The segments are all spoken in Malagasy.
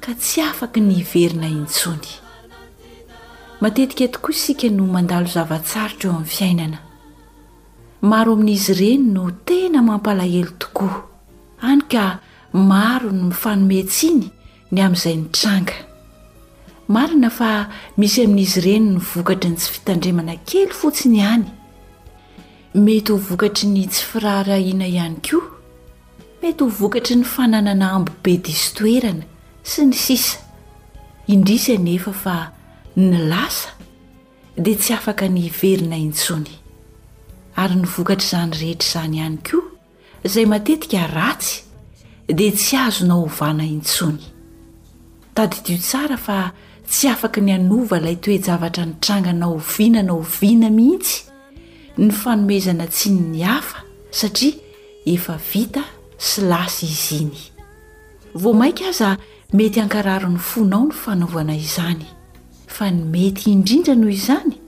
ka tsy afaka ny hiverina intsony. Matetika tokoa isika no mandalo zava-tsarotra eo amin'ny fiainana. Maro amin'izy ireny no tena mampalahelo tokoa, hany ka maro ny mifanome tsiny ny amin'izay nitranga. Marina fa misy amin'izy ireny ny vokatry ny tsy fitandremana kely fotsiny ihany. Mety ho vokatry ny tsy firaharahiana ihany koa. Mety ho vokatry ny fananana hambo be diso toerana, sy ny sisa Indrisy anefa fa ny lasa dia tsy afaka ny hiverina intsony. Ary ny vokatr'izany rehetra izany ihany koa, izay matetika ratsy, dia tsy azonao ovana intsony. Tadidio tsara fa tsy afaka ny hanova ilay toe-javatra nitranga na oviana na oviana mihitsy, ny fanomezana tsiny ny hafa satria efa vita sy lasa izy iny. Vao mainka aza mety hankarary ny fonao ny fanaovana izany, fa ny mety indrindra noho izany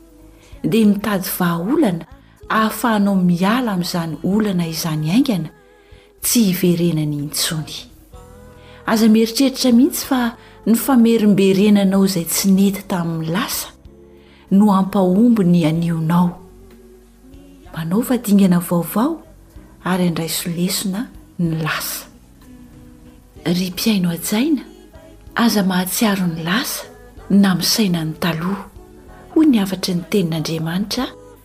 dia mitady vahaolana ahafahanao miala amin'izany olana izany haingana, tsy hiverenany intsony. Aza mieritreritra mihitsy fa ny famerimberenanao izay tsy nety tamin'ny lasa no hampahomby ny anionao. Manaova dingana vaovao ary andraiso lesona ny lasa. Ry mpihaino hajaina, aza mahatsiaro ny lasa na misaina ny taloha, hoy ny hafatry ny tenin'Andriamanitra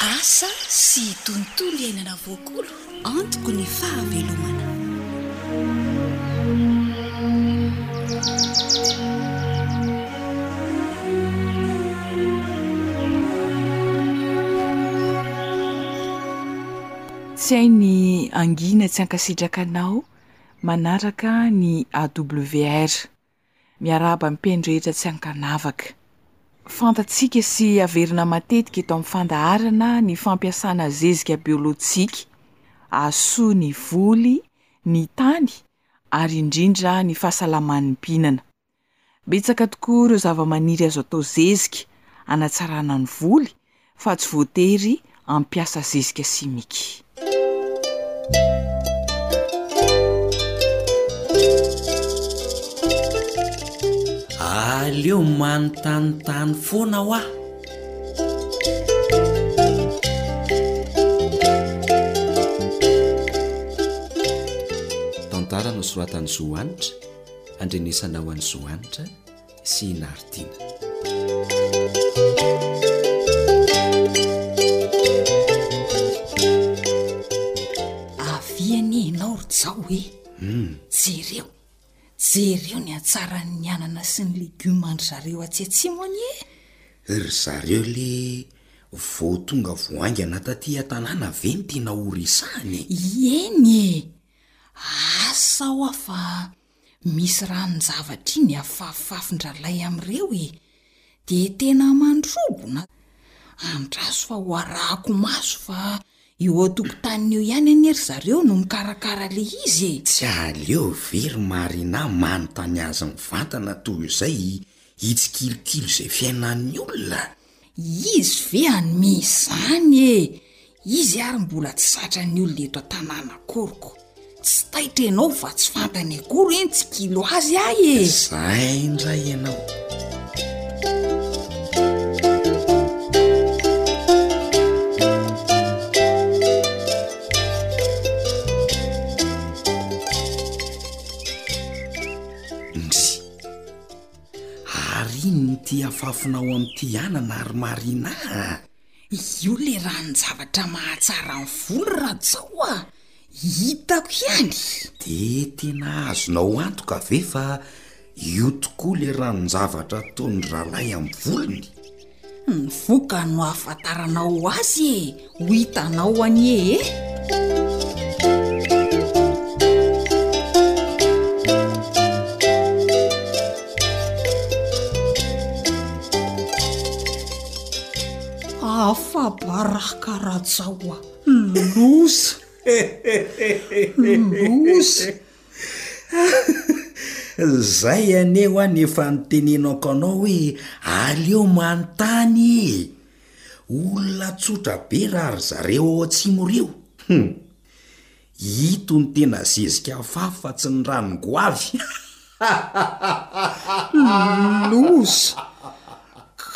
Asa sy tontolo iainana voakolo antoko ny fahavelomana. Tsy hay ny hangina tsy hankasitraka anao manaraka ny AWR. Miarahaba ny mpeno rehetra tsy ankanavaka. Fantatsika sy averina matetika eto amin'ny fandaharana ny fampiasana zezika biolojika hahasoa ny voly, ny tany ary indrindra ny fahasalaman'ny mpihinana. Betsaka tokoa ireo zavamaniry azo atao zezika hanatsarana ny voly fa tsy voatery hampiasa zezika simika. Aleo manontanintany foana hoa. Tantara nosoratan'i Zo Hanitra. andrenesanao an'i Zohanitra sy i Naritina. Avia anie ianao ry Jao e. Hmm. Jereo, jereo ny hatsaran'ny anana sy ny legioma an-dry zareo atsy atsimo anie. Ry zareo le vao tonga vao haingana taty an-tanàna ve ny tianao horesahana e? Ieny e. Asa ho'a fa misy ranon-javatra iny afafafin-dRalay amin'ireo e! Dia tena mandrobona. Andraso fa ho arahako maso fa eo an-tokotaniny eo ihany anie ry zareo no mikarakara ilay izy e! Tsy aleo ve ry Marina manontany azy mivantana toy izay hitsikilikilo izay fiainan'ny olona? Izy ve anmi izany e! Izy ary mbola tsy zatran'ny olona eto an-tanàna akory ko! Tsy taitra ianao fa tsy fantany akory e ny tsikilo azy ahy e! Izay indray ianao! Ndry! Ary inn ity afafonao amty anana ary marina a! Io le ranon-javatra mahatsara ny volo Rajao a! Hitako ihany! De tena azonao antoka ve fa io tokoa le ranon-javatra ataon'ny rahalahy amin'ny volony? Ny vokany no ahafantaranao azy e, ho hitanao anie e. Afa-baraka Rajao a, loza, loza. Zay anie hoa ny efa nitenenako anao hoe aleo manontany e! Olona tsotra be raha ry zareo ao atsimo reo! Hum! Ito ny tena zezika hafahafa tsy ny ran'ny goavy! Loza!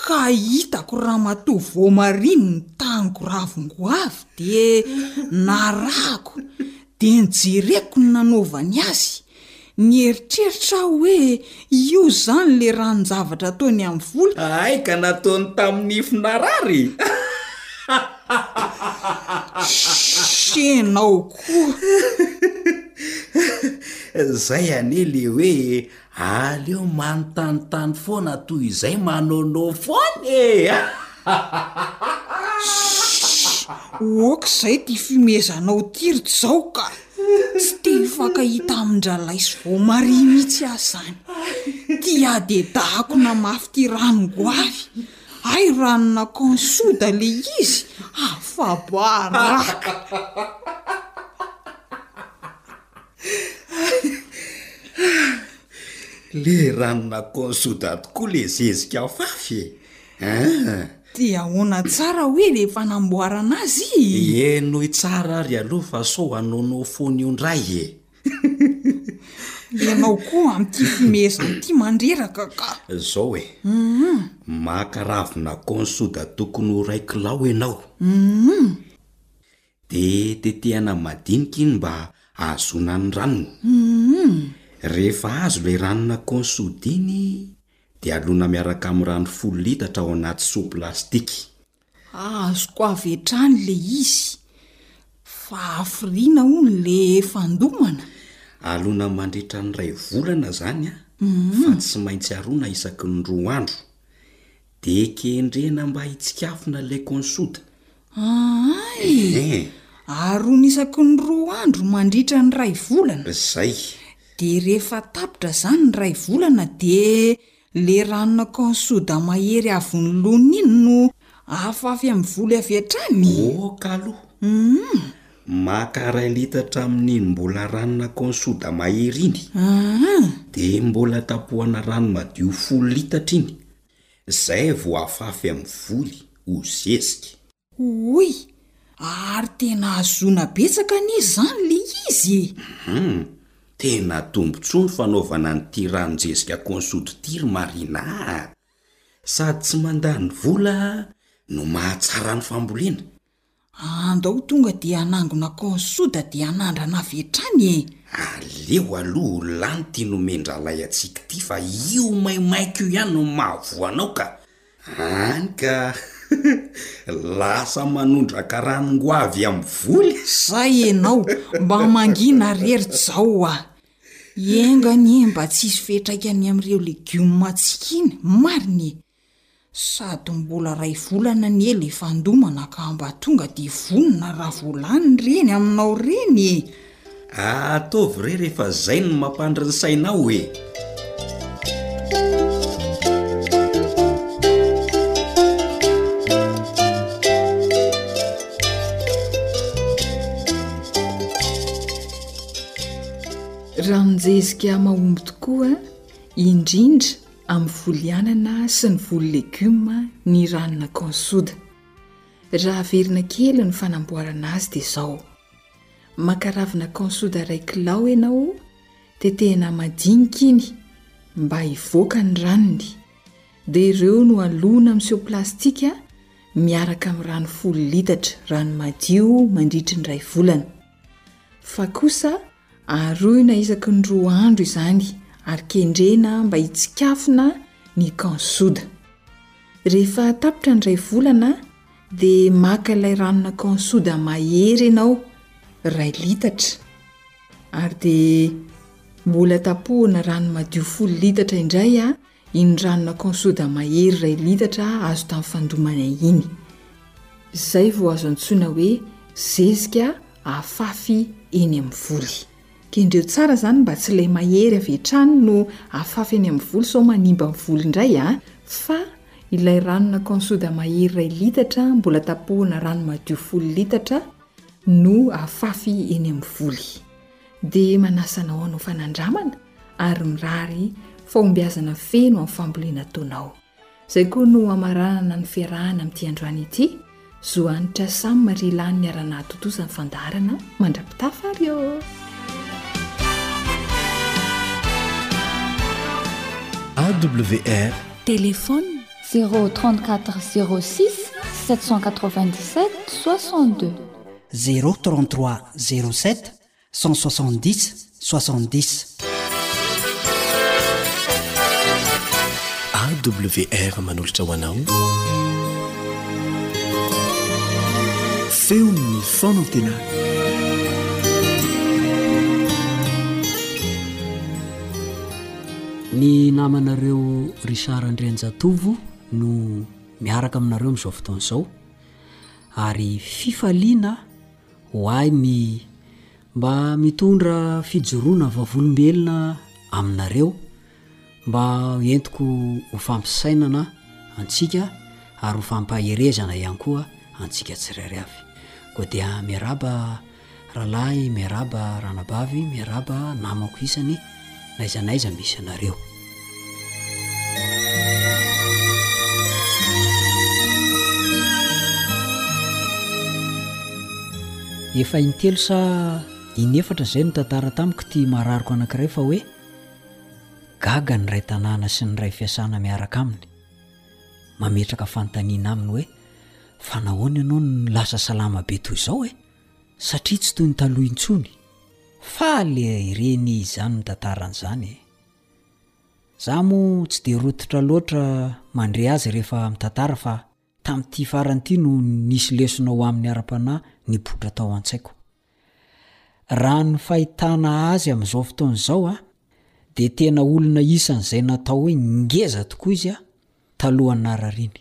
Ka hitako ramatoa voamariny ny taniko ravin-goavy dia narahako! Dia nojereko ny nanaovany azy, nieritreritra aho hoe io izany ilay ranon-javatra ataony amin'ny vola. Hay ka nataony tamin'ny nify narary! Shh! Ianao koa! Izay anie ilay hoe Aleo manontanintany foana toy izay manao no foana e! Oka izay ity fihomezanao ity ry Jao ka! Tsy te hifankahita amin-dRalahy sy voamaria mihitsy aho izany. Tia dia dahako namafy ity ranon-goavy. Hay ranona kaonsoda ilay izy, afa-baraka! Le ranona konsoda tokoa le zezika afafy e! Hein! Dia ahoana tsara hoy le fanamboarana azy e? Henoy tsara ary aloha fa sao hanono fo ny ondray e! Ianao koa amin'ity fimehezana ity mandreraka ka! Zao e! Maka ravina konsoda tokony ho iray kilao ianao. De tetehana madinika iny mba ahazoana ny ranony. Humm. Rehefa azo ilay ranona consoude iny de alona miaraka amin'ny rano folo litatra ao anaty seau plastique. Azoko avy hatrany ilay izy. Fa hafiriana hono ilay efa andomana. Alona mandritra ny iray volana izany an, fa tsy maintsy aroana isaky ny roa andro. De kendrena mba hitsikafona ilay consoute. Ahay! Eh! Arono isaky ny roa andro mandritra ny ray volana. Zay. De rehefa tapitra zany ny ray volana de le ranona consoda mahery avon'ny lona iny no afafy amin'ny voly avy hatrany? Ok aloha. Hum. Maka ray litatra amin'iny mbola ranona consoda mahery iny. Aah. De mbola tapohana rano madio folo litatra iny Zay vao afafy amin'ny voly ho zezika. Hoy, Ary tena ahazoana betsaka anie izany le izy e! Hum, tena tombotsoa ny fanaovana an'ity ranon-jezika Consoud ity ry Marina a! Sady tsy mandany vola no mahatsara ny fambolena. Andao tonga dia hanangona kaonsoda dia hanandrana avy hatrany e! Aleo aloha ho lany ty nomen-drahalahy antsika ty fa io maimaika io ihany no mahavoa anao ka! Any ka! Lasa manondraka ranon-goavy amin'ny voly! Zay ianao! Mba mangina rery Jao oa! Enga anie mba tsy hisy fiantraikany amin'ireo legioma antsika iny, marina e! Sady mbola ray volana anie le fandomana ka mba tonga de vonona raha vao lany reny aminao reny e! Ah ataovy re rehefa zay no mampandry ny sainao e! Ranonjezika mahomby tokoa indrindra. amin'ny voly anana sy ny voly legioma ny ranona corn soda. Raha averina kely ny fanamboarana azy dia izao, maka ravina corn soda iray kilao ianao, tetehina madinika iny mba hivoaka ny ranony, dia ireo no alona amin'ny seau plastika miaraka amin'ny rano folo litatra rano madio mandritry ny iray volana. Fa kosa Aroina isaky ny roa andro izany ary kendrena mba hitsikafona ny Camp Soda. Rehefa tapitra ny iray volana dia maka ilay ranona Camp Soda mahery ianao, iray litatra, ary dia mbola tapohana rano madio folo litatra indray an! Iny ranona Consuda mahery iray litatra azo tamin'ny fandomana iny. Izay vao azo antsoina hoe zezika afafy eny amin'ny voly. Kendreo tsara izany mba tsy ilay mahery avy hatrany no afafy eny amin'ny voly sao manimba ny voly indray a! Fa ilay ranona Consuda mahery iray litatra mbola tapohina rano madio folo litatra no afafy eny amin'ny voly. dia manasa anao hanao fanandramana ary mirary fahombiazana feno amin'ny fambolena ataonao. Izay koa no hamaranana ny fiarahana amin'ity androany ity. Zo anitra Sam ry lany miara-nahatontosa ny fandaharana mandra-pitafa ary ô! AWR Téléphone 034 06 797 62 Zéro trente trois zéro sept cent soixante dix soixante dix. AWR manolotra ho anao feon'ny fanantenana. Ny namanareo Richard Andrianjatovo no miaraka aminareo amin'izao fotoana izao. ary fifaliana ho ahy ny mba mitondra fijoroana vavolombelona aminareo mba entiko ho fampisainana antsika ary ho fampaherezana ihany koa antsika tsirairay avy. Koa dia miarahaba Rahalahy miarahaba, ranabavy miarahaba, namako isany, n'aiza n'aiza misy anareo. Efa intelo sa inefatra izay no tantara tamiko ity mararoko anankiray fa hoe gaga ny iray tanàna sy ny iray fiasana miaraka aminy. Mametraka fanontaniana aminy hoe fa nahoana ianao no lasa salama be toy izao e? satria tsy toy ny taloha intsony. Faly eh ireny izy zany mitantarany zany eh. Za moa tsy de rototra loatra mandre azy rehefa mitantara fa tamin'ity farany ity no nisy lesona ho amin'ny ara-panahy nipoitra tao an-tsaiko. Raha ny fahitana azy amin'izao fotoana izao a, dia tena olona isan'izay natao hoe ngeza tokoa izy a, talohan'ny narariany.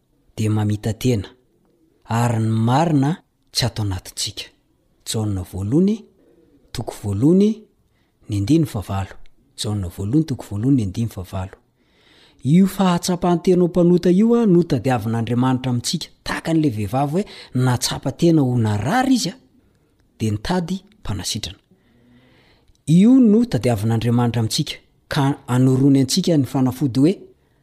dia mamita-tena, ary ny marina tsy ato anatintsika. Jaona voalohony, toko voalohony, ny andininy fahavalo. Jaona voalohony, toko voalohony, ny andininy fahavalo. Io fahatsapan-tena ho mpanota io no tadiavin'Andriamanitra amintsika, tahaka an'ilay vehivavy hoe nahatsapa tena ho narary izy dia nitady mpanasitrana. Io no tadiavin'Andriamanitra amintsika, ka anorony antsika ny fanafody hoe,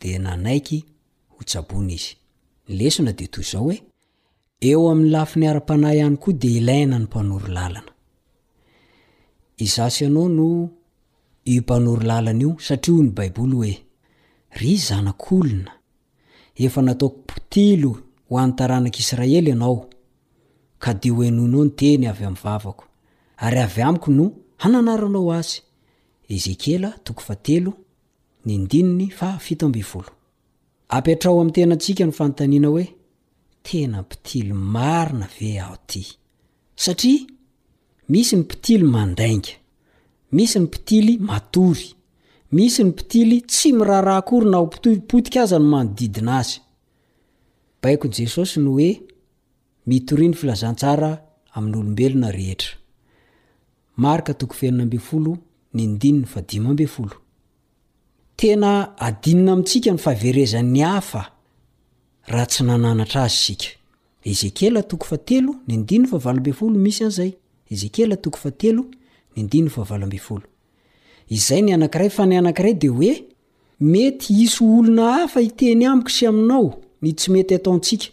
dia nanaiky ho tsaboina izy. Ny lesona dia toy izao hoe, eo amin'ny lafiny ara-panahy ihany koa dia ilaina ny mpanoro lalana. Izaho sy ianao no io mpanoro lalana io satria hoy ny Baiboly hoe, Ry zanak'olona, efa nataoko mpitily ho an'ny taranak'Israely ianao, ka dia hohenoinao ny teny avy amin'ny vavako, ary avy amiko no hananaranao azy. Ezekiela, toko fahatelo, Ny ndininy faha fito ambin'ny folo. Apetraho amin'ny tenantsika ny fanontaniana hoe, Tena mpitily marina ve aho ty? Satria misy ny mpitily mandainga, misy ny mpitily matory, misy ny mpitily tsy miraharaha akory na ho mpitory potika aza ny manodidina azy. Baikon'i Jesosy ny hoe. Mitoria ny filazantsara amin'olombelona rehetra. Marka toko fahenina ambin'ny folo ny ndininy fadimy ambin'ny folo. Tena adinina amintsika ny fahaverezan'ny hafa raha tsy nananatra azy isika. Ezekiela toko fahatelo ny ndininy fahavalo ambin'ny folo misy an'izay. Ezekiela toko fahatelo ny ndininy fahavalo ambin'ny folo. Izay ny anankiray fa ny anankiray dia hoe mety hisy olona hafa hiteny amiko sy aminao ny tsy mety ataontsika.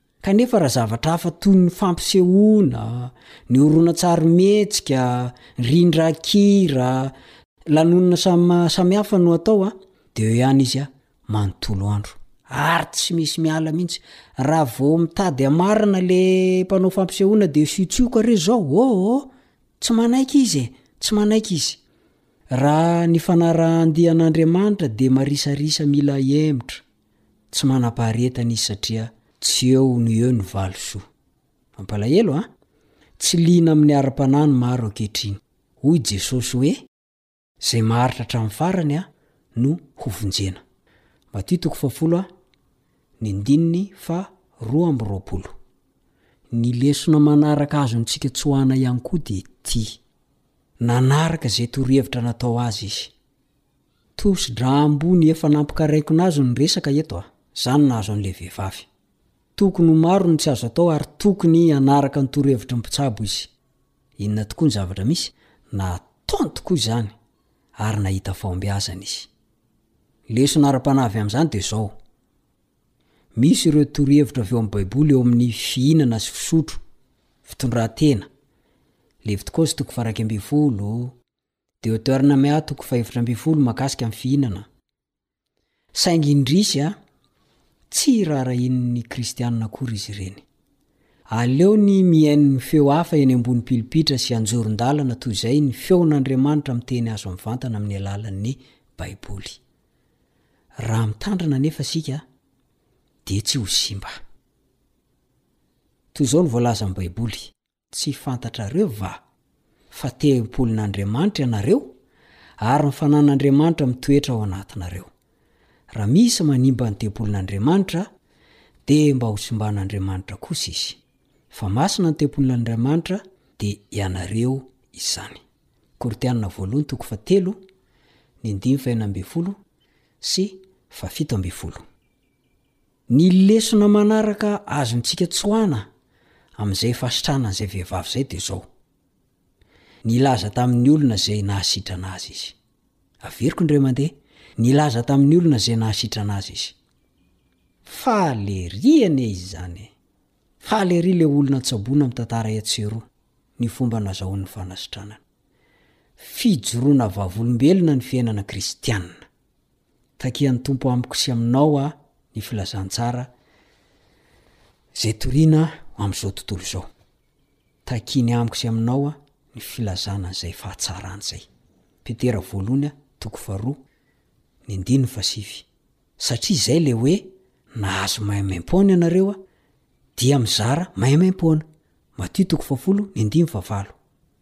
Kanefa raha zavatra hafa toy ny fampisehoana, ny horonantsarimihetsika, rindran-kira, lanonana samihafa no atao dia eo ihany izy manontolo andro. Ary tsy misy miala mihitsy. Raha vao mitady hamarina le mpanao fampisehoana dia siotsioka re zao oh oh! Tsy manaiky izy e! Tsy manaiky izy. Raha ny fanarahan-dian'Andriamanitra dia marisarisa mila hemotra. Tsy manam-paharetana izy satria tsy eo no eo ny valisoa. Mampalahelo an! Tsy liana amin'ny ara-panahy ny maro ankehitriny. Hoy i Jesosy hoe, Izay maharitra hatramin'ny farany an, no hovonjena. Matio toko fahafolo an, ny andininy faha roa amby roapolo. Ny lesona manaraka azontsika tsoahana ihany koa dia ity, Nanaraka izay torohevitra natao azy izy. Tosidra ambony efa nampikaraikona azy ny resaka eto a! Zany nahazo an'ilay vehivavy. Tokony ho maro ny tsy azo atao ary tokony hanaraka ny torohevitry ny mpitsabo izy. Inona tokoa ny zavatra misy? Nataony tokoa izany ary nahita fahombiazana izy. Lesona ara-panahy avy amin'izany dia izao, Misy ireo torohevitra avy ao amin'ny Baiboly eo amin'ny fihinana sy fisotro, fitondran-tena, Levitikosy toko faha iraika ambin'ny folo, Deuter Namea toko fahefatra ambin'ny folo mahakasika ny fihinana. Saingy indrisy a, tsy raharahian'ny Kristianina akory izy ireny. Aleony mihaino ny feo hafa eny ambony pilipitra sy anjoron-dalana toy izay ny feon'Andriamanitra miteny azo mivantana amin'ny alalan'ny Baiboly. Raha mitandrina anefa isika, dia tsy ho simba. Toy izao no voalazan'ny Baiboly. Tsy fantatrareo va fa tempolin'Andriamanitra ianareo ary ny fanan'Andriamanitra mitoetra ao anatinareo? Raha misy manimba ny tempolin'Andriamanitra, dia mba hosimban'Andriamanitra kosa izy. Fa masina ny tempolin'Andriamanitra, dia ianareo izany. Korintianina voalohany toko fahatelo, ny andininy fahenina ambin'ny folo sy fahafito ambin'ny folo. Ny lesona manaraka azontsika tsoahana amin'izay fahasitranana izay vehivavy izay dia izao, Nilaza tamin'ny olona izay nahasitrana azy izy. Averiko indray mandeha, Nilaza tamin'ny olona izay nahasitrana azy izy. Faly ery anie izy izany e! Faly ery ilay olona an-tsaboina mitantara etsy sy eroa ny fomba nazahoany ny fanasitranany. Fijoroana vavolombelona ny fiainana kristianina. Takian'ny Tompo amiko sy aminao aho ny filazantsara izay toriana amin'izao tontolo izao. Takiany amiko sy aminao aho ny filazana izay fahatsarany izay. Petera voalohony toko faharoa ny andininy fahasivy. Satria izay ilay hoe nahazo maimaim-poana ianareo dia mizara maimaim-poana. Matio toko fahafolo ny andininy fahavalo.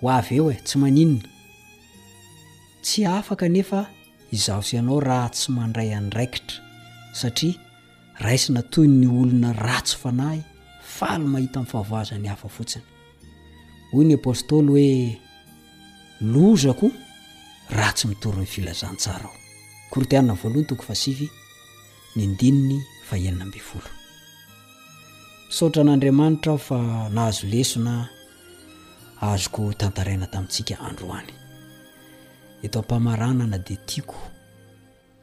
Ho avy eo e, tsy maninona. Tsy afaka anefa izaho sy ianao raha tsy mandray andraikitra, satria raisina toy ny olona ratsy fanahy faly mahita ny fahavoazan'ny hafa fotsiny. Hoy ny apostoly hoe, Lozako raha tsy mitory ny filazantsarao. Korintiana voalohany toko fahasivy ny andininy fahenina ambin'ny folo. Misaotra an'Andriamanitra aho fa nahazo lesona azoko ho tantaraina tamintsika androany. Eto am-pamaranana dia tiako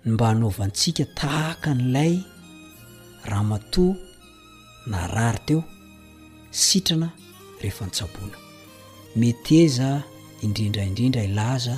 ny mba hanaovantsika tahaka an'ilay ramatoa narary teo, sitrana rehefa nitsaboana. Meteza indrindra indrindra hilaza.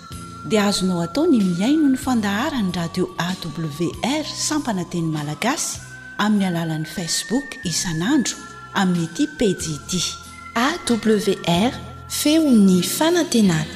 dia azonao atao ny mihaino ny fandaharan'ny radio awr sampana teny malagasy amin'ny alalan'ny facebook isan'andro amin'ity pejy ity awr feon'ny fanantenana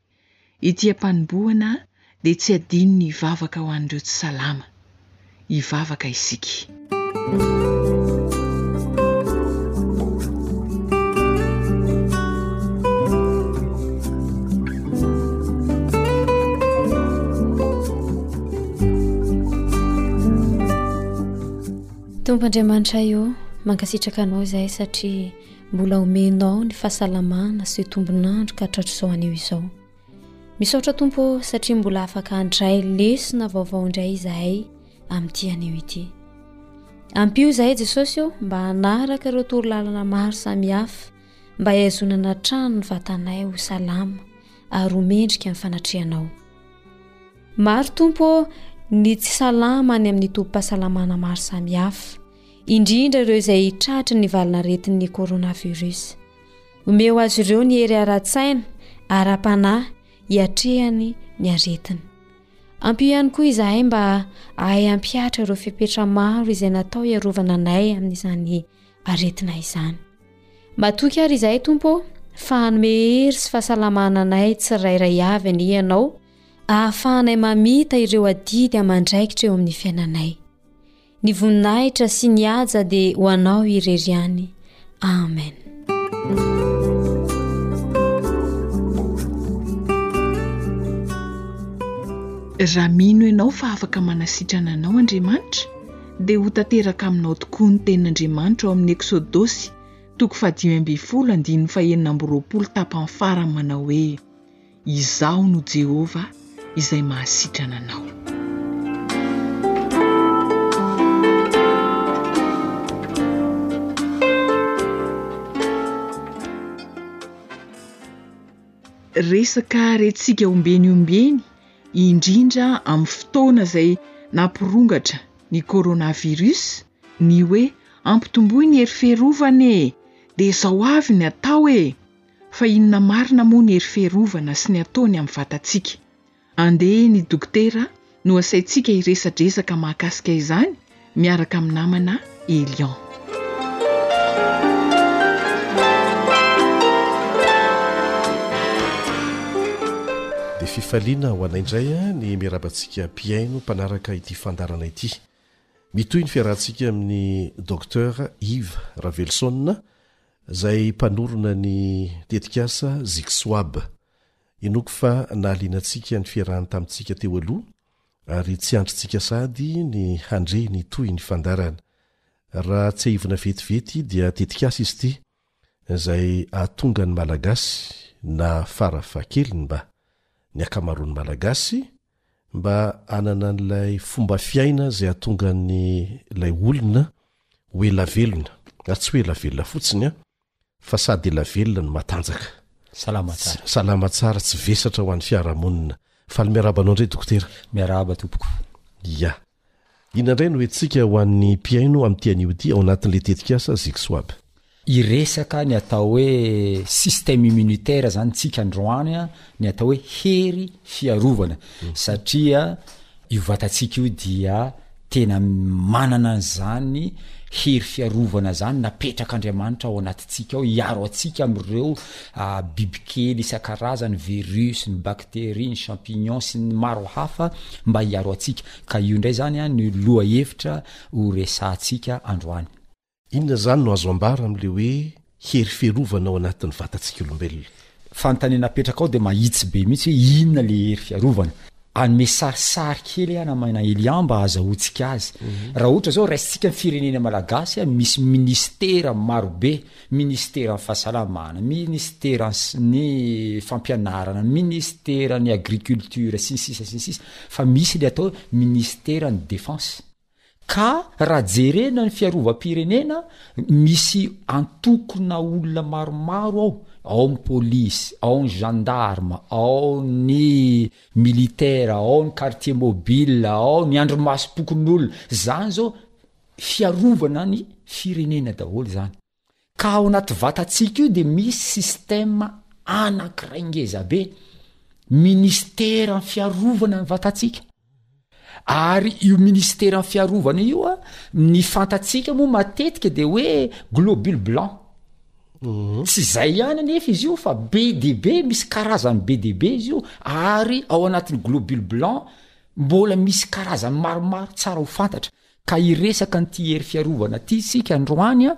Ety am-panombohana dia tsy adino ny hivavaka ho an'ireo tsy salama. Hivavaka isika. Tompo Andriamanitra o, mankasitraka Anao izahay satria. Mbola homenao aho ny fahasalamana sy tombon'andro ka hatratr'izao anio izao. Misaotra Tompo ô satria mbola afaka handray lesona vaovao indray izahay amin'ity anio ity. Ampio izahay Jesosy ô mba hanaraka ireo toro lalana maro samihafa mba hihazonana trano ny vatanay ho salama ary ho mendrika amin'ny fanatrehanao. Maro Tompo ô ny tsy salama any amin'ny tobim-pahasalamana maro samihafa. indrindra ireo izay tratry ny valin'aretin'ny coronavirus. Omeo azy ireo ny hery ara-tsaina, ara-panahy hiatrehany ny aretina. Ampio ihany koa izahay mba hahay hampihatra ireo fepetra maro izay natao hiarovana anay amin'izany aretina izany. Matoky ary izahay Tompo fa hanome hery sy fahasalamana anay tsirairay avy anie ianao ahafahanay mamita ireo adidy aman-draikitra eo amin'ny fiainanay. Ny voninahitra sy ny haja dia ho anao irery ihany. Amen. Raha mino ianao fa afaka manasitrana anao Andriamanitra, dia ho tanteraka aminao tokoa ny tenin'Andriamanitra ao amin'ny Eksodosy, toko fahadimy ambin'ny folo, andininy fahenina amby roapolo, tapany farany manao hoe. Izaho no Jehovah izay mahasitrana anao. Resaka rentsika ombeny ombeny, indrindra amin'ny fotoana izay nampirongatra ny coronavirus, ny hoe ampitomboy ny hery fiarovana e! dia izao avy ny atao e! Fa inona marina moa ny hery fiarovana sy ny ataony amin'ny vatantsika? Andeha eny dokotera a, no asaintsika hiresadresaka mahakasika izany miaraka amin'ny namana Elian. Dia fifaliana ho anay indray ny miarahaba antsika mpihaino mpanaraka ity fandaharana ity. Mitohy ny fiarahantsika amin'ny Docteur Yves Raveloson, Izay mpanorina ny tetikasa Zixwab. Inoako fa nahaliana antsika ny fiarahany tamintsika teo aloha, ary tsy antrintsika sahady ny handre ny tohin'ny fandaharana. Raha tsiahivina vetivety dia tetikasa izy ity izay hahatonga ny Malagasy na fara fahakeliny mba ny ankamaroan'ny Malagasy, mba hanana an'ilay fomba fiaina izay hahatonga an'ilay olona ho ela velona, ary tsy hoe ela velona fotsiny an, fa sady ela velona no matanjaka. Salama tsara. Salama tsara, tsy vesatra ho an'ny fiarahamonina. Faly miarahaba anao indray Dokotera. Miarahaba tompoko. Ia. Inona indray no hetsika ho an'ny mpihaino amin'ity anio ity ao anatin'ilay tetikasa Zixwab? Hiresaka ny atao hoe système immunitaire zany tsika androany an, ny atao hoe hery fiarovana satria io vatantsika io dia tena manana an'izany hery fiarovana zany napetrak'Andriamanitra ao anatintsika ao hiaro antsika amin'ireo bibikely isan-karazany, virus, ny bak. Tery, ny champignon sy ny maro hafa mba hiaro antsika. Ka io indray izany no lohahevitra horesahantsika androany. Inona izany no azo ambara amin'ilay hoe hery fiarovana ao anatin'ny vatantsikaolombelona? Fanontaniana apetrakao dia mahitsy be mihitsy hoe inona ilay hery fiarovana. Hanome sarisary kely aho namana Elian mba hahazahoantsika azy. Raha ohatra izao raisintsika ny firenena malagasy misy minisitera marobe Minisiteran'ny Fahasalamana, Minisiteran'ny Fampianarana, Minisiteran'ny Agriculture sy ny sisa sy ny sisa fa misy le atao hoe Minisiteran'ny Defense. Ka raha jerena ny fiarovam-pirenena, misy antokona olona maromaro ao, ao ny Polisy, ao ny Gendarme, ao ny Militaire, ao ny Quartier Mobile, ao ny Andrimasom-pokonolona, zany zao, fiarovana ny firenena daholo izany. Ka ao anaty vatantsika io dia misy système anankiray ngeza be, ministeran'ny fiarovana ny vatantsika. Ary io ministeran'ny fiarovana io a, ny fantatsika moa matetika dia hoe globule blanc. Mhm. Tsy izay ihany anefa izy io fa be dia be, misy karazany be dia be izy io, ary ao anatin'ny globule blanc mbola misy karazany maromaro tsara ho fantatra. Ka hiresaka an'ity hery fiarovana ity isika androany a,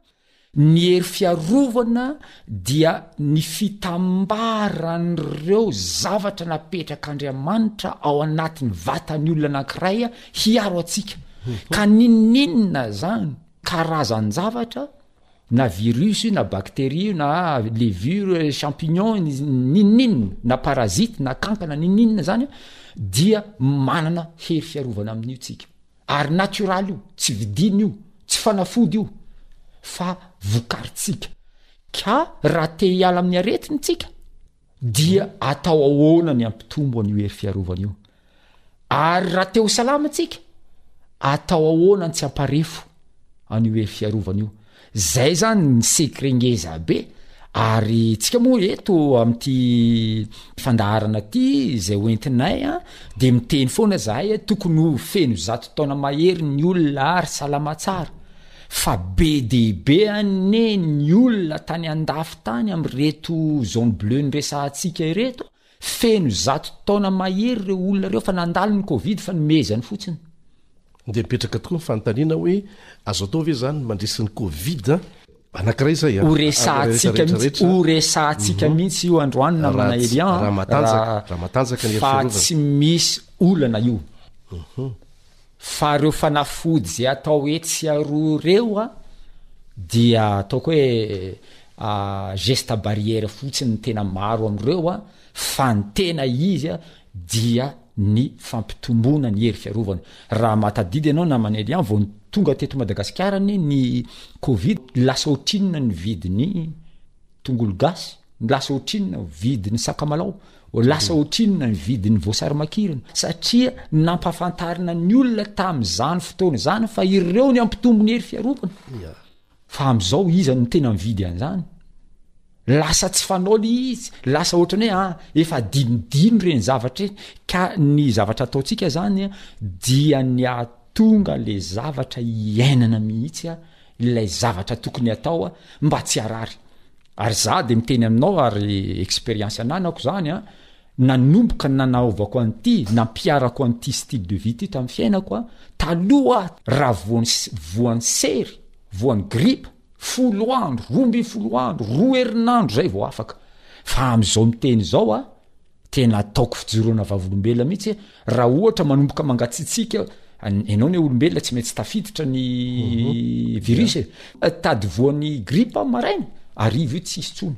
ny hery fiarovana dia ny fitambaran'ireo zavatra napetrak'Andriamanitra ao anatin'ny vatan'ny olona anankiray a, hiaro antsika. Ka n'inon'inona izany karazan-javatra, na virus io na bacterie io na levure, champignon, n'inon'inona, na parasite na kankana n'inon'inona izany a, dia manana hery fiarovana amin'io tsika. Ary natiorali io, tsy vidina io, tsy fanafody io fa vokarintsika. Ka raha te hiala amin'ny aretina tsika dia atao ahoana ny hampitombo an'io hery fiarovana io? Ary raha te ho salama tsika, atao ahoana ny tsy hamparefo an'io hery fiarovana io? Zay zany ny secret ngeza be, ary tsika moa eto amty fandaharana ty zay hoentinay a de miteny foana zahay oe tokony ho feno zato taona mahery ny olona ary salama tsara, fa be dia be anie ny olona tany andafy tany amreto zone bleue niresahantsika ireto, Feno zato taona mahery ireo olona ireo fa nandalo ny covid fa nomehezany fotsiny. Dia mipetraka tokoa ny fanontaniana hoe azo atao ve izany ny mandresy ny covid? Anankiray izay a. Ho resahantsika mihitsy, ho resahantsika mihitsy io androany namana Elian raha fa tsy misy olana io. Fa reo fanafody ze atao etsy sy aroa reo a dia ataoko hoe a geste barrière fotsiny ny tena maro amreo a fa ny tena izy a dia ny fampitomboana ny hery fiarovana raha mahatadidy ianao namana Elian vao tonga teto Madagasikara anie ny covid lasa otrinona ny vidiny tongolo gasy lasa otrinona vidiny sakamalaho Ho lasa ohatrinona ny vidin'ny voasary makirana? Satria nampahafantarina ny olona tamin'izany fotoana izany fa ireo ny hampitombo ny hery fiarovana. Fa amin'izao iza no tena mividy an'izany? Lasa tsy fanao ilay izy, lasa ohatran'ny hoe ah, efa adinodino ireny zavatra ireny. Ka ny zavatra ataontsika izany dia ny hahatonga ilay zavatra hiainana mihitsy ilay zavatra tokony hatao mba tsy harary. Ary za de miteny aminao ary experience ananako zany a, nanomboka nanaovako an'ity, nampiarako an'ity style de vie ty tamin'ny fiainako a, taloha raha voan'ny voan'ny sery, voan'ny grippe, folo andro, roa ambin'ny folo andro, roa herinandro zay vao afaka, fa am'zao miteny zao a, Tena ataoko fijoroana vavolombelona mihitsy raha ohatra manomboka mangatsiatsiaka ianao ny olombelona tsy maintsy tafiditra ny mhm. virus e tady voan'ny grippe am maraina arivo io tsy hisy tsony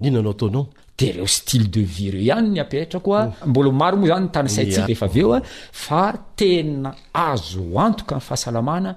ino anao ataonao de reo style de vie reo ihany ny ampiaitrako a oh. mbola maro moa zany ny tany saitsika rehefa avy eo a fa tena azo antoka ny fahasalamana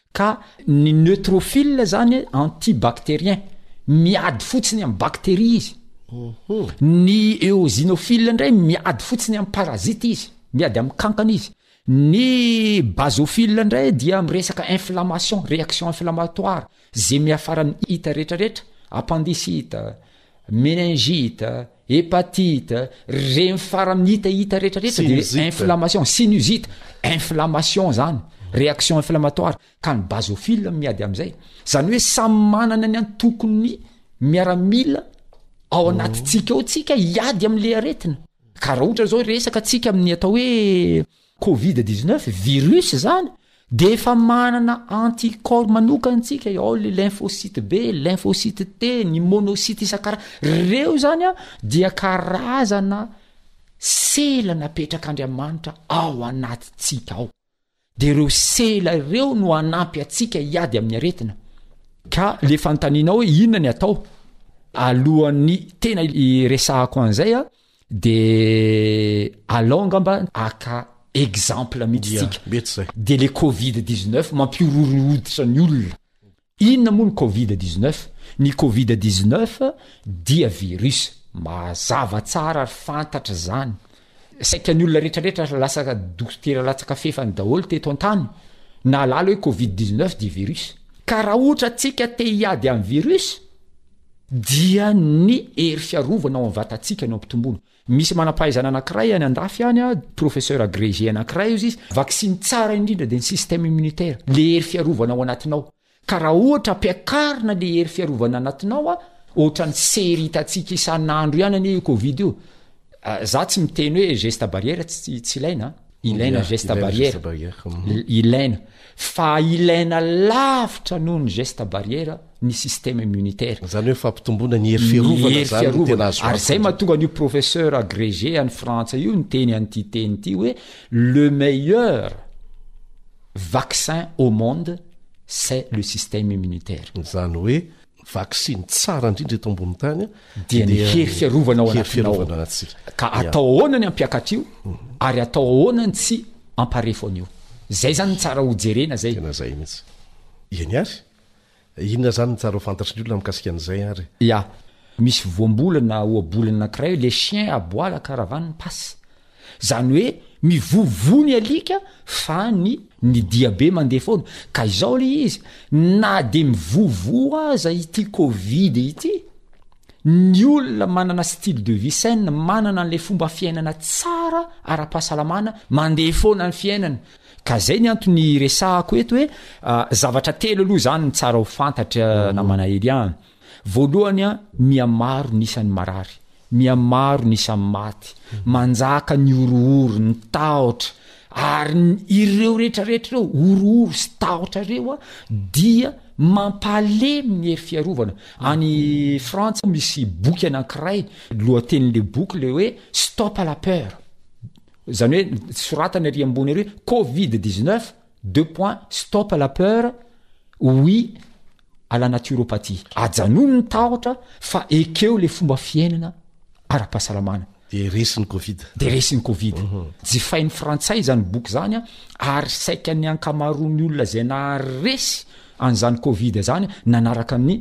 Ka ny neutrophile zany anti-bacterien, miady fotsiny amin'ny bacterie izy. Ny eosinophile ndray miady fotsiny amin'ny parasite izy, miady amin'ny kankana izy. Ny basophile ndray dia miresaka inflammation, réaction inflammatoire, ze miafara ny hita retraretra, appendicite, meningite, Hepatite, regny fara amin'ny hita hita rehetra rehetra de le inflammation, sinusite, inflammation zany, réaction inflammatoire, ka ny basophile miady am'zay. Zany hoe samy manana ny antokony miaramila ao mhm. anatintsika ao tsika hiady am'le aretina. Ka raha ohatra zao resaka tsika amin'ny atao hoe Covid dix neuf virus izany dia efa manana anti corps manokana tsika e, ao le lymphocyte B, lymphocyte T, ny monocyte isan-kara, reo izany an dia karazana sela napetrak'Andriamanitra ao anatintsika ao, dia reo sela ireo no hanampy antsika hiady amin'ny aretina, ka le fanontanianao hoe inona ny atao alohan'ny tena hiresahako an'izay an, De alao angamba aka exemple mihitsy Yeah, tsika. mety zay. De le covid 19 mampihorohoro ny hoditra ny olona. Inona moa ny covid 19? Ny covid 19 dia virus. Mazava tsara ary fantatra zany. Saika ny olona retraretra lasa dokotera latsaka fefany daholo teto an-tany nahalala hoe covid 19 dia virus. Ka raha ohatra tsika te hiady amin'ny virus, dia ny hery fiarovana ao amin'ny vatantsika no ampitomboina. Misy manam-pahaizana anankiray any andafy any, professeur agrégé anankiray hozy izy, vaksiny tsara indrindra dia ny système immunitaire, le hery fiarovana ao anatinao. Ka raha ohatra ampiakarina le hery fiarovana anatinao, ohatran'ny sery hitantsika isan'andro ihany anie io covid io, Za tsy miteny hoe geste barrière tsy tsy ilaina a. Ilaina ny geste barrière. Ilaina. Fa ilaina lavitra noho ny geste barrière ny système immunitaire. Izany hoe fampitomboana ny hery fiarovana izany no tena azo antoka. Ary izay mahatonga an'io professeur agrégé any Frantsa io niteny an'ity teny ity hoe le meilleur vaccin au monde c'est le système immunitaire. Izany hoe vaksiny tsara indrindra eto ambony tany dia ny hery fiarovana ao anatinao ka atao ahoana ny ampiakatra io ary atao ahoana ny tsy amparefo an'io zay zany ny tsara ho jerena zay tena zay mihitsy eny ary inona zany ny tsara ho fantatry ny olona mikasika an'izay ary ya misy voambolana ohabolana anankiray le chien aboala caravane passe Zany hoe mivovoa ny alika fa ny ny diabe mandeha foana. Ka izao le izy, na de mivovoa aza ity covid ity, ny olona manana style de vie sain, manana an'le fomba fiainana tsara ara-pahasalamana, mandeha foana ny fiainana. Ka zay ny antony iresahako eto hoe zavatra telo aloha zany no tsara ho fantatra namana Elia a. Voalohany an, mihamaro ny isan'ny marary, mihamaro ny isan'ny maty, manjaka ny horohoro, ny tahotra, ary ny ireo rehetrarehetra ireo horohoro sy tahotra ireo an, dia mampahalemy ny hery fiarovana. Any Frantsa misy boky anankiray, lohatenin'ilay boky ilay hoe Stop à la peur. Izany hoe soratana ery ambony ery hoe Covid 19 deux points stop à la peur oui à la naturopathie. Ajanony ny tahotra fa ekeo le fomba fiainana ara-pahasalamana. Dia resy ny covid. Dia resy ny covid. Jifain'ny frantsay izany boky izany ary saika ny ankamaroan'ny olona izay naharesy an'izany covid izany nanaraka ny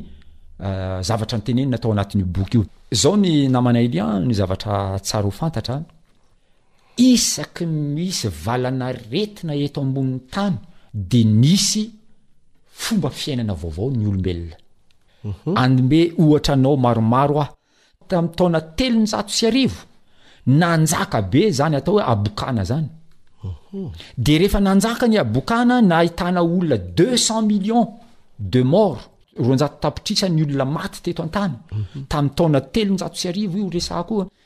zavatra notenenina tao anatin'io boky io. Izao ny namanay Elian ny zavatra tsara ho fantatra, Isaky ny misy valanaretina eto ambonin'ny tany dia nisy fomba fiainana vaovao ny olombelona. Anome ohatra anao maromaro aho. Tamin'ny taona telonjato sy arivo, nanjaka be izany atao hoe habokana izany. Dia rehefa nanjaka ny habokana, nahitana olona deux cents millions de morts, roanjato tapitrisa ny olona maty teto an-tany. Tamin'ny taona telonjato sy arivo io resahako io.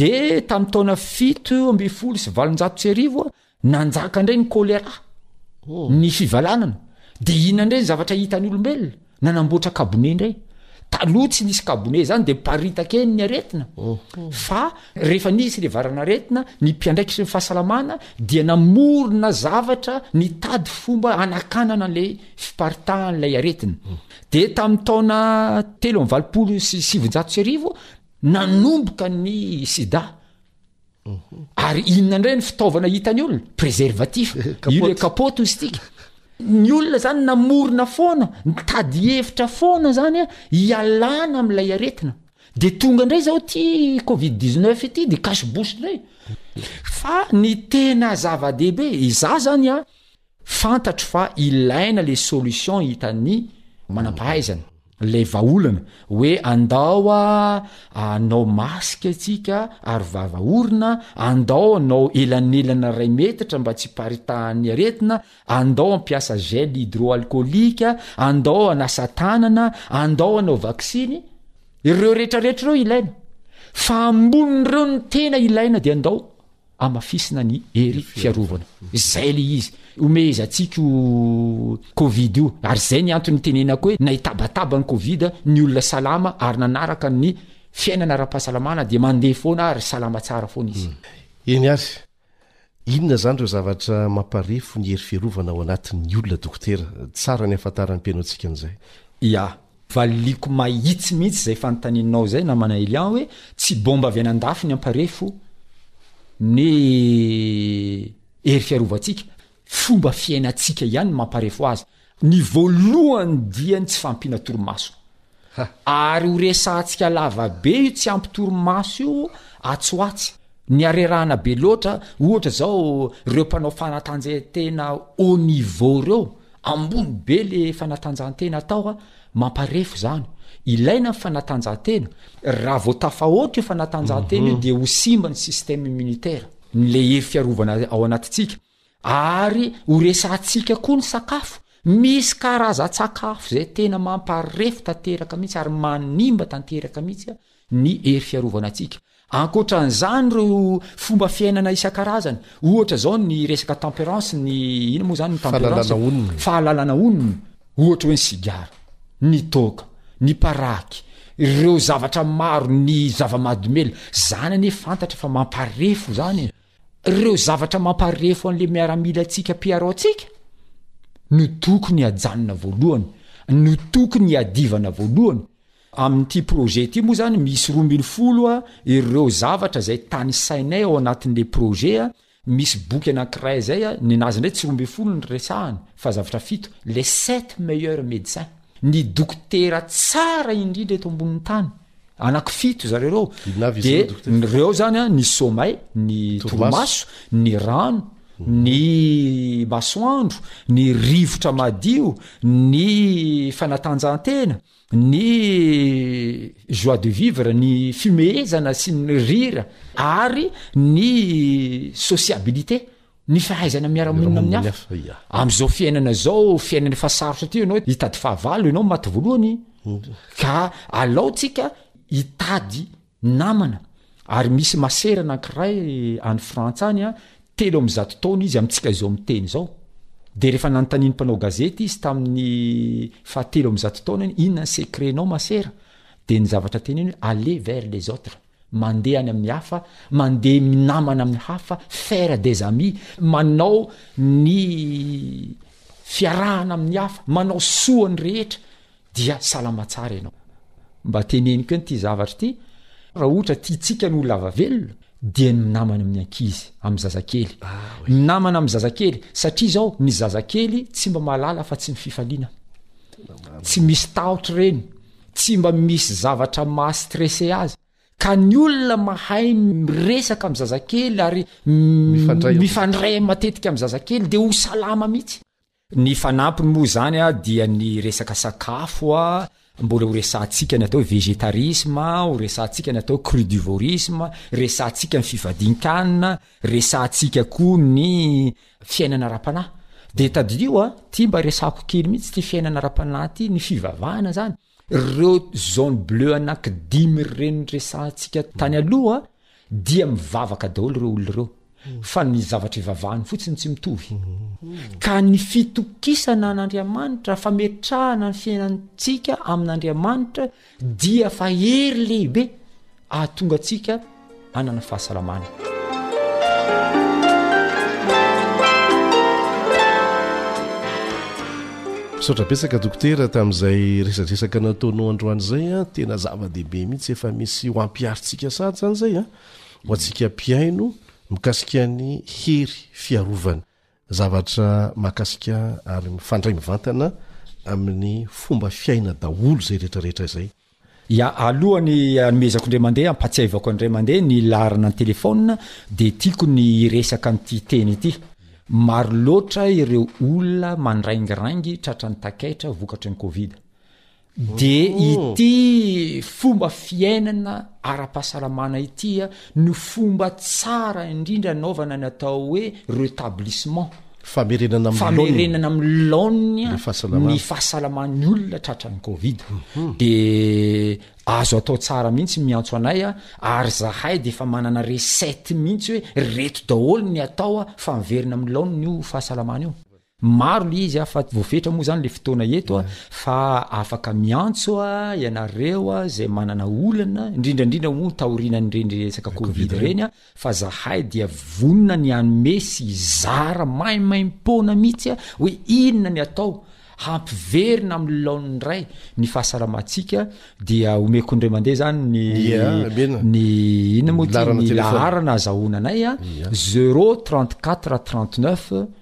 Dia tamin'ny taona fito ambin'ny folo sy valonjato sy arivo, nanjaka indray ny kolera, ny fivalanana. Dia inona indray ny zavatra hitan'ny olombelona? Nanamboatra kabone indray. Taloha tsy nisy kabone izany dia miparitaka eny ny aretina. Fa rehefa nisy ilay varan'aretina, ny mpiandraikitry ny fahasalamana dia namorona zavatra nitady fomba hanakanana an'ilay fiparitahan'ilay aretina. Dia tamin'ny taona telo amby valopolo sy sivinjato sy arivo, nanomboka ny sida ary inona indray ny fitaovana hitany olona preservatif io le kapoty hozy tika ny olona zany namorona foana nitady hevitra foana zany a hialana amin'ilay aretina de tonga indray zao ty covid 19 ity de cache bouche indray fa ny tena zava-dehibe iza zany a Fantatro fa ilaina le solution hitan'ny manampahaizana. Ilay vahaolana hoe andao a anao masque atsika aro vava orona, andao anao elanelana iray metatra mba tsy hiparitahan'ny aretina, andao ampiasa gel hydroalcoolique, andao anasa tanana, andao anao vaksiny, ireo retraretra ireo ilaina, fa ambonin'ireo ny tena ilaina dia andao hamafisina ny hery fiarovana. Zay le izy. Homehezantsika io covid io. Ary zay ny antony nitenenako hoe nahitabataba ny covid ny olona salama ary nanaraka ny fiainana ara-pahasalamana dia mandeha foana ary salama tsara foana izy. Eny ary. Inona zany reo zavatra mamparefo ny hery fiarovana ao anatin ny olona dokotera? Tsara ny afantaran ny mpihaino antsika an'izay. Ya. Valiliko mahitsy mihitsy izay fanontanianao izay namana Elian hoe tsy bomba avy any andafy ny amparefo ny hery fiarovantsika, fomba fiainantsika ihany no mamparefo azy. Ny voalohany dia ny tsy fahampiana torimaso. Ary ho resahantsika lava be io tsy ampy torimaso io atsy ho atsy. Ny harerahana be loatra, ohatra izao ireo mpanao fanatanjahantena haut niveau ireo, Ambony be le fanatanjahantena atao a, mamparefo zany. Ilaina ny fanatanjahantena, raha vao tafahoatra io fanatanjahantena io dia ho simba ny système immunitaire, ny le hery fiarovana ao anatintsika, ary ho resahantsika koa ny sakafo, misy karazan-tsakafo zay tena mamparefo tanteraka mihitsy ary manimba tanteraka mihitsy ny hery fiarovana antsika, Ankoatra an'izany ireo fomba fiainana isan-karazany, ohatra izao ny resaka temperance, ny inona moa izany ny temperance? Fahalalana onona. Fahalalana onona, ohatra hoe ny sigara, ny toaka, ny paraky, ireo zavatra maro, ny zava-mahadomelina, izany anie fantatra fa mamparefo izany e! Ireo zavatra mamparefo an'ilay miaramilantsika mpiaro antsika no tokony hajanona voalohany, no tokony hiadivana voalohany. Amin'ity projet ity moa zany misy roa ambin'ny folo ireo zavatra izay tanisainay ao anatin'le projet a, misy boky anankiray zay a, ninazy ndray tsy roa ambin'ny folo ny resahany fa zavatra fito, les sept meilleurs médecins, ny dokotera tsara indrindra eto ambonin'ny tany, anaky fito zareo reo, de reo zany a, ny somay, ny torimaso, ny rano, ny masoandro, ny rivotra madio, ny fanatanjahantena, ny joie de vivre ny fimehezana sy ny rira ary ny sociabilité ny fahaizana miaramonina amin'ny hafa am'izao fiainana zao fiainana efa sarotra ty ianao hitady fahavalo ianao maty voalohany ka alaontsika hitady Ny namana, ary misy masera anankiray any Frantsa any an, telo amby zato taona izy amintsika izao miteny izao. Dia rehefa nanontanian'ny mpanao gazety izy tamin'ny fahatelo amby zato taonany, inona ny secret-nao masera? dia ny zavatra teneny hoe aller vers les autres, mandeha any amin'ny hafa, mandeha minamana amin'ny hafa, faire des amis, manao ny fiarahana amin'ny hafa, manao soa ny rehetra, dia salama tsara ianao. Mba teneniko eny ity zavatra ity, raha ohatra tiantsika ny ho lava velona dia ny minamana amin'ny ankizy, amin'ny zazakely. Minamana amin'ny zazakely, satria izao ny zazakely tsy mba mahalala afa-tsy ny fifaliana. Tsy misy tahotra ireny, tsy mba misy zavatra maha stressé azy. Ka ny olona mahay miresaka amin'ny zazakely ary mifandray matetika amin'ny zazakely dia ho salama mihitsy. Ny fanampiny moa izany dia ny resaka sakafo mbola ho resahantsika ny atao hoe végétarisme, ho resahantsika ny atao hoe crudivorisme, resahantsika ny fivadin-kanina, resahantsika koa ny fiainana ara-panahy. Dia tadidio ity mba resahako kely mihitsy ity fiainana ara-panahy ity, ny fivavahana izany. Ireo zone bleu anaky dimy ireny resahantsika tany aloha dia mivavaka daholo ireo olona ireo fa ny zavatra ivavahany fotsiny tsy mitovy. Ka ny fitokisana an'Andriamanitra, fametrahana ny fiainantsika amin'Andriamanitra dia fa hery lehibe. Hahatonga antsika hanana fahasalamana. Misaotra betsaka dokotera tamin'izay resadresaka nataonao androany izay a, tena zava-dehibe mihitsy efa misy ho ampiharintsika sahady izany izay a, ho antsika mpihaino mikasika ny hery fiarovana. Zavatra mahakasika ary mifandray mivantana amin'ny fomba fiaina daholo izay rehetra rehetra izay. Ya, alohan'ny hanomezako indray mandeha, hampatsiahivako indray mandeha ny laharana telefaonina dia tiako ny hiresaka an'ity teny ity. Maro loatra ireo olona mandraingiraingy tratran'ny takaitra vokatry ny covid. Dia ity fomba fiainana ara-pahasalamana ity no fomba tsara indrindra anaovana ny atao hoe retablissement, famerenana amin'ny laoniny, famerenana amin'ny laoniny ny fahasalamana, ny fahasalaman'ny olona tratran'ny covid. Dia azo atao tsara mihitsy miantso anay ary zahay dia efa manana recette mihitsy hoe reto daholo ny atao fa miverina amin'ny laoniny io fahasalamana io. Maro le izy a, fa voafetra moa zany le fotoana eto a, fa afaka miantso a ianareo a zay manana olana, indrindra indrindra moa taorinan'ireny resaka covid ireny a, fa zahay dia vonona ny hanome sy hizara maimaimpoana mihitsy a, hoe inona ny atao hampiverina amin'ny laoniny indray ny fahasalamantsika, dia omeko indray mandeha zany ny ny inona moa ty ny laharana azahoana anay a, zero trente quatre trente neuf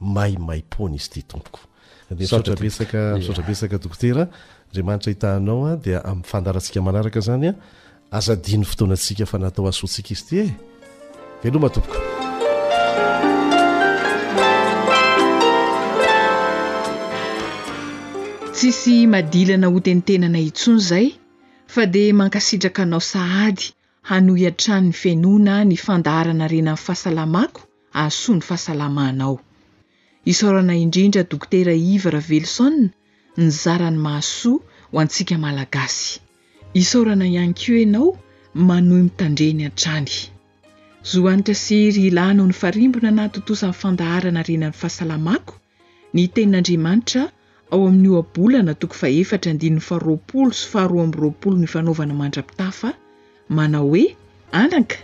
maimaimpoana izy ity tompoko. Misaotra betsaka misaotra betsaka dokotera a, Andriamanitra hitahanao a, dia amin'ny fandaharantsika manaraka izany a, aza adino fotoanantsika fa natao hahasoantsika izy ity e, veloma tompoko. Tsisy madilana hotentenana intsony zay fa dia mankasitraka anao sahady hanohy hatrany ny fihenoana ny fandaharana renan'ny fahasalamako hahasoa ny fahasalamanao. Isaorana indrindra Dokotera Yves Ravelison nizara ny mahasoa ho antsika Malagasy. Isaorana ihany koa ianao manohy mitandreny hatrany. Zo hanitra sy hery ilana ho nifarimbona nahatontosa ny fandaharana renan'ny fahasalamako Ny Tenin'Andriamanitra, ao amin'ny Ohabolana toko fahefatra andininy faharoapolo sy faharoa amby roapolo Mifanaovana mandra-pitafa, manao hoe, Anaka,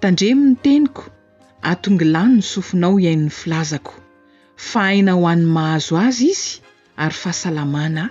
tandremo ny teniko, atongilano ny sofinao hihaino ny filazako. Fahahina ho an'ny mahazo azy izy, ary fahasalamana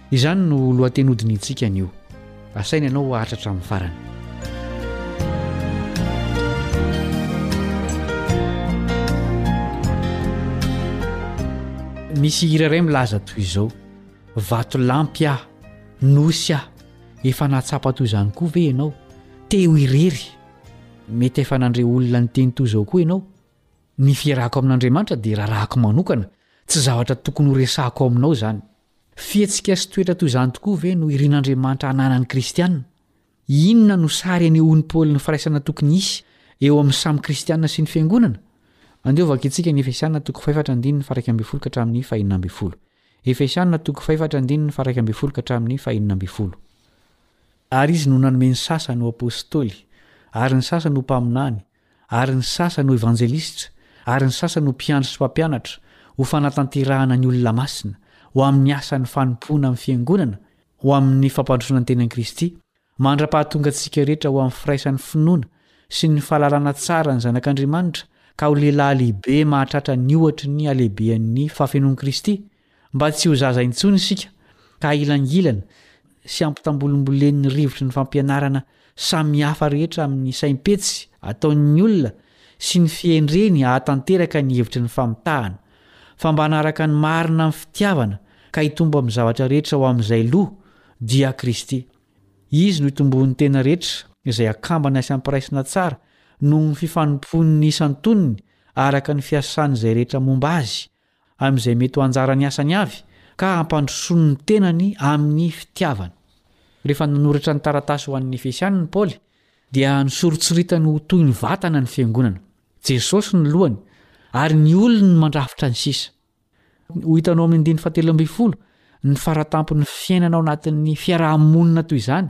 Izany no lohateny hodinihintsika anio. Asaina ianao haharitra hatramin'ny farany. Misy hira iray milaza toy izao, vatolampy aho, nosy aho, efa nahatsapa toy izany koa ve ianao? Teo irery, mety efa nandre olona niteny toy izao koa ianao. Ny fiarahako amin'Andriamanitra dia rarahako manokana, tsy zavatra tokony horesahako aminao izany. Fihetsika sy toetra toy izany tokoa ve no irin'Andriamanitra ananan'ny Kristianina? Inona no sary anehoan'i Paoly ny firaisana tokony hisy eo amin'ny samy Kristianina sy ny fiangonana? Andeha ho vakintsika ny Efesiana toko fahefatra andininy faha-iraika ambin'ny folo ka hatramin'ny faha-enina ambin'ny folo. Efesiana toko fahefatra andininy faha-iraika ambin'ny folo ka hatramin'ny faha-enina ambin'ny folo. Ary izy no nanome ny sasany ho apostoly, ary ny sasany ho mpaminany, ary ny sasany ho evanjelistra, ary ny sasany ho mpiandry sy mpampianatra, ho fanatanterahana ny olona masina, ho amin'ny asan'ny fanompoana amin'ny Fiangonana, ho amin'ny fampandrosoana ny tenan'i Kristy, mandra-pahatonga antsika rehetra ho amin'ny firaisan'ny finoana sy ny fahalalana tsara ny Zanak'Andriamanitra, ka ho lehilahy lehibe mahatratra ny ohatry ny halehibehan'ny fahafenoan'i Kristy, Mba tsy ho zaza intsony isika ka ahilangilana sy ampitambolimbolen'ny rivotry ny fampianarana samihafa rehetra amin'ny saim-petsy ataon'ny olona sy ny fihendreny hahatanteraka ny hevitry ny famitahana, fa mba hanaraka ny marina amin'ny fitiavana ka hitombo amin'ny zavatra rehetra ho amin'izay Loha, dia Kristy. Izy no itomboan'ny tena rehetra izay akambana sy ampiraisina tsara noho ny fifanompoan'ny isan-tonony araka ny fiasan'izay rehetra momba azy, amin'izay mety ho anjaran'ny asany avy ka hampandrosoany ny tenany amin'ny fitiavana. Rehefa nanoratra ny taratasy ho an'ny Efesianina i Paoly, dia nosoritsoritany ho toy ny vatana ny fiangonana. Jesosy no lohany, ary ny olony no mandrafitra ny sisa. Ho hitanao amin'ny andininy fahatelo ambin'ny folo ny faratampon'ny fiainana ao anatin'ny fiaraha-monina toy izany.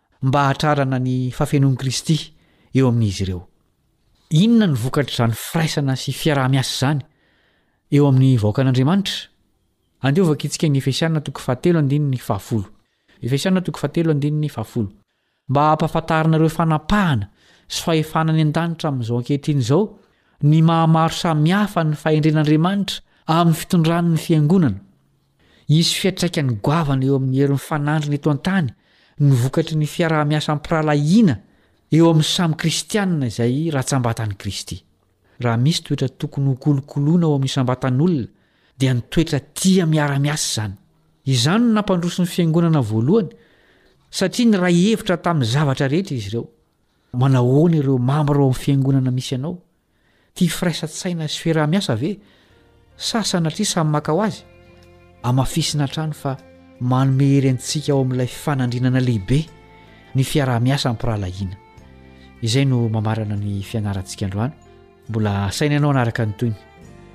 mba hahatrarana ny fahafenoan'i Kristy eo amin'izy ireo. Inona no vokatr'izany firaisana sy fiaraha-miasa izany eo amin'ny vahoakan'Andriamanitra? Andeha hovaky isika ny Efesiana toko fahatelo andininy fahafolo. Efesiana toko fahatelo andininy fahafolo. Mba hampahafantarina ireo fanapahana sy fahefana any an-danitra amin'izao ankehitriny izao ny maha maro samihafa ny fahendren'Andriamanitra amin'ny fitondràny ny Fiangonana. Hisy fiantraikany goavana eo amin'ny hery mifanandrina eto an-tany ny vokatry ny fiaraha-miasa am-pirahalahiana eo amin'ny samy Kristianina izay rantsambatan'i Kristy. Raha misy toetra tokony hokolokoloina ao amin'ny isam-batan'olona, dia ny toetra tia miara-miasa izany. Izany no nampandroso ny fiangonana voalohany, satria niray hevitra tamin'ny zavatra rehetra izy ireo. Manahoana ireo mambra ao amin'ny fiangonana misy anao? Tia firaisan-tsaina sy fiaraha-miasa ve sa sanatria samy maka ho azy? Hamafisina hatrany fa manome hery antsika ao amin'ilay fanandrinana lehibe ny fiaraha-miasa am-pirahalahiana. Izay no mamarana ny fianarantsika androany. Mbola asaina ianao hanaraka ny tohiny.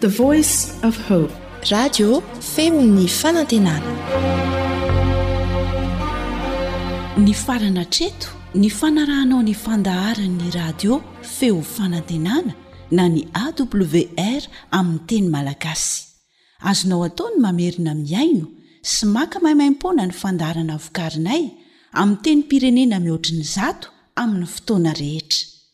The voice of hope. Radio feon' ny fanantenana. Nifarana hatreto ny fanarahanao ny fandaharan' ny radio Feo Fanantenana na ny awr amin' ny teny malagasy. Azonao atao ny mamerina mihaino sy maka maimaim-poana ny fandaharana vokarinay amin' ny tenim-pirenena mihoatry ny zato amin' ny fotoana rehetra.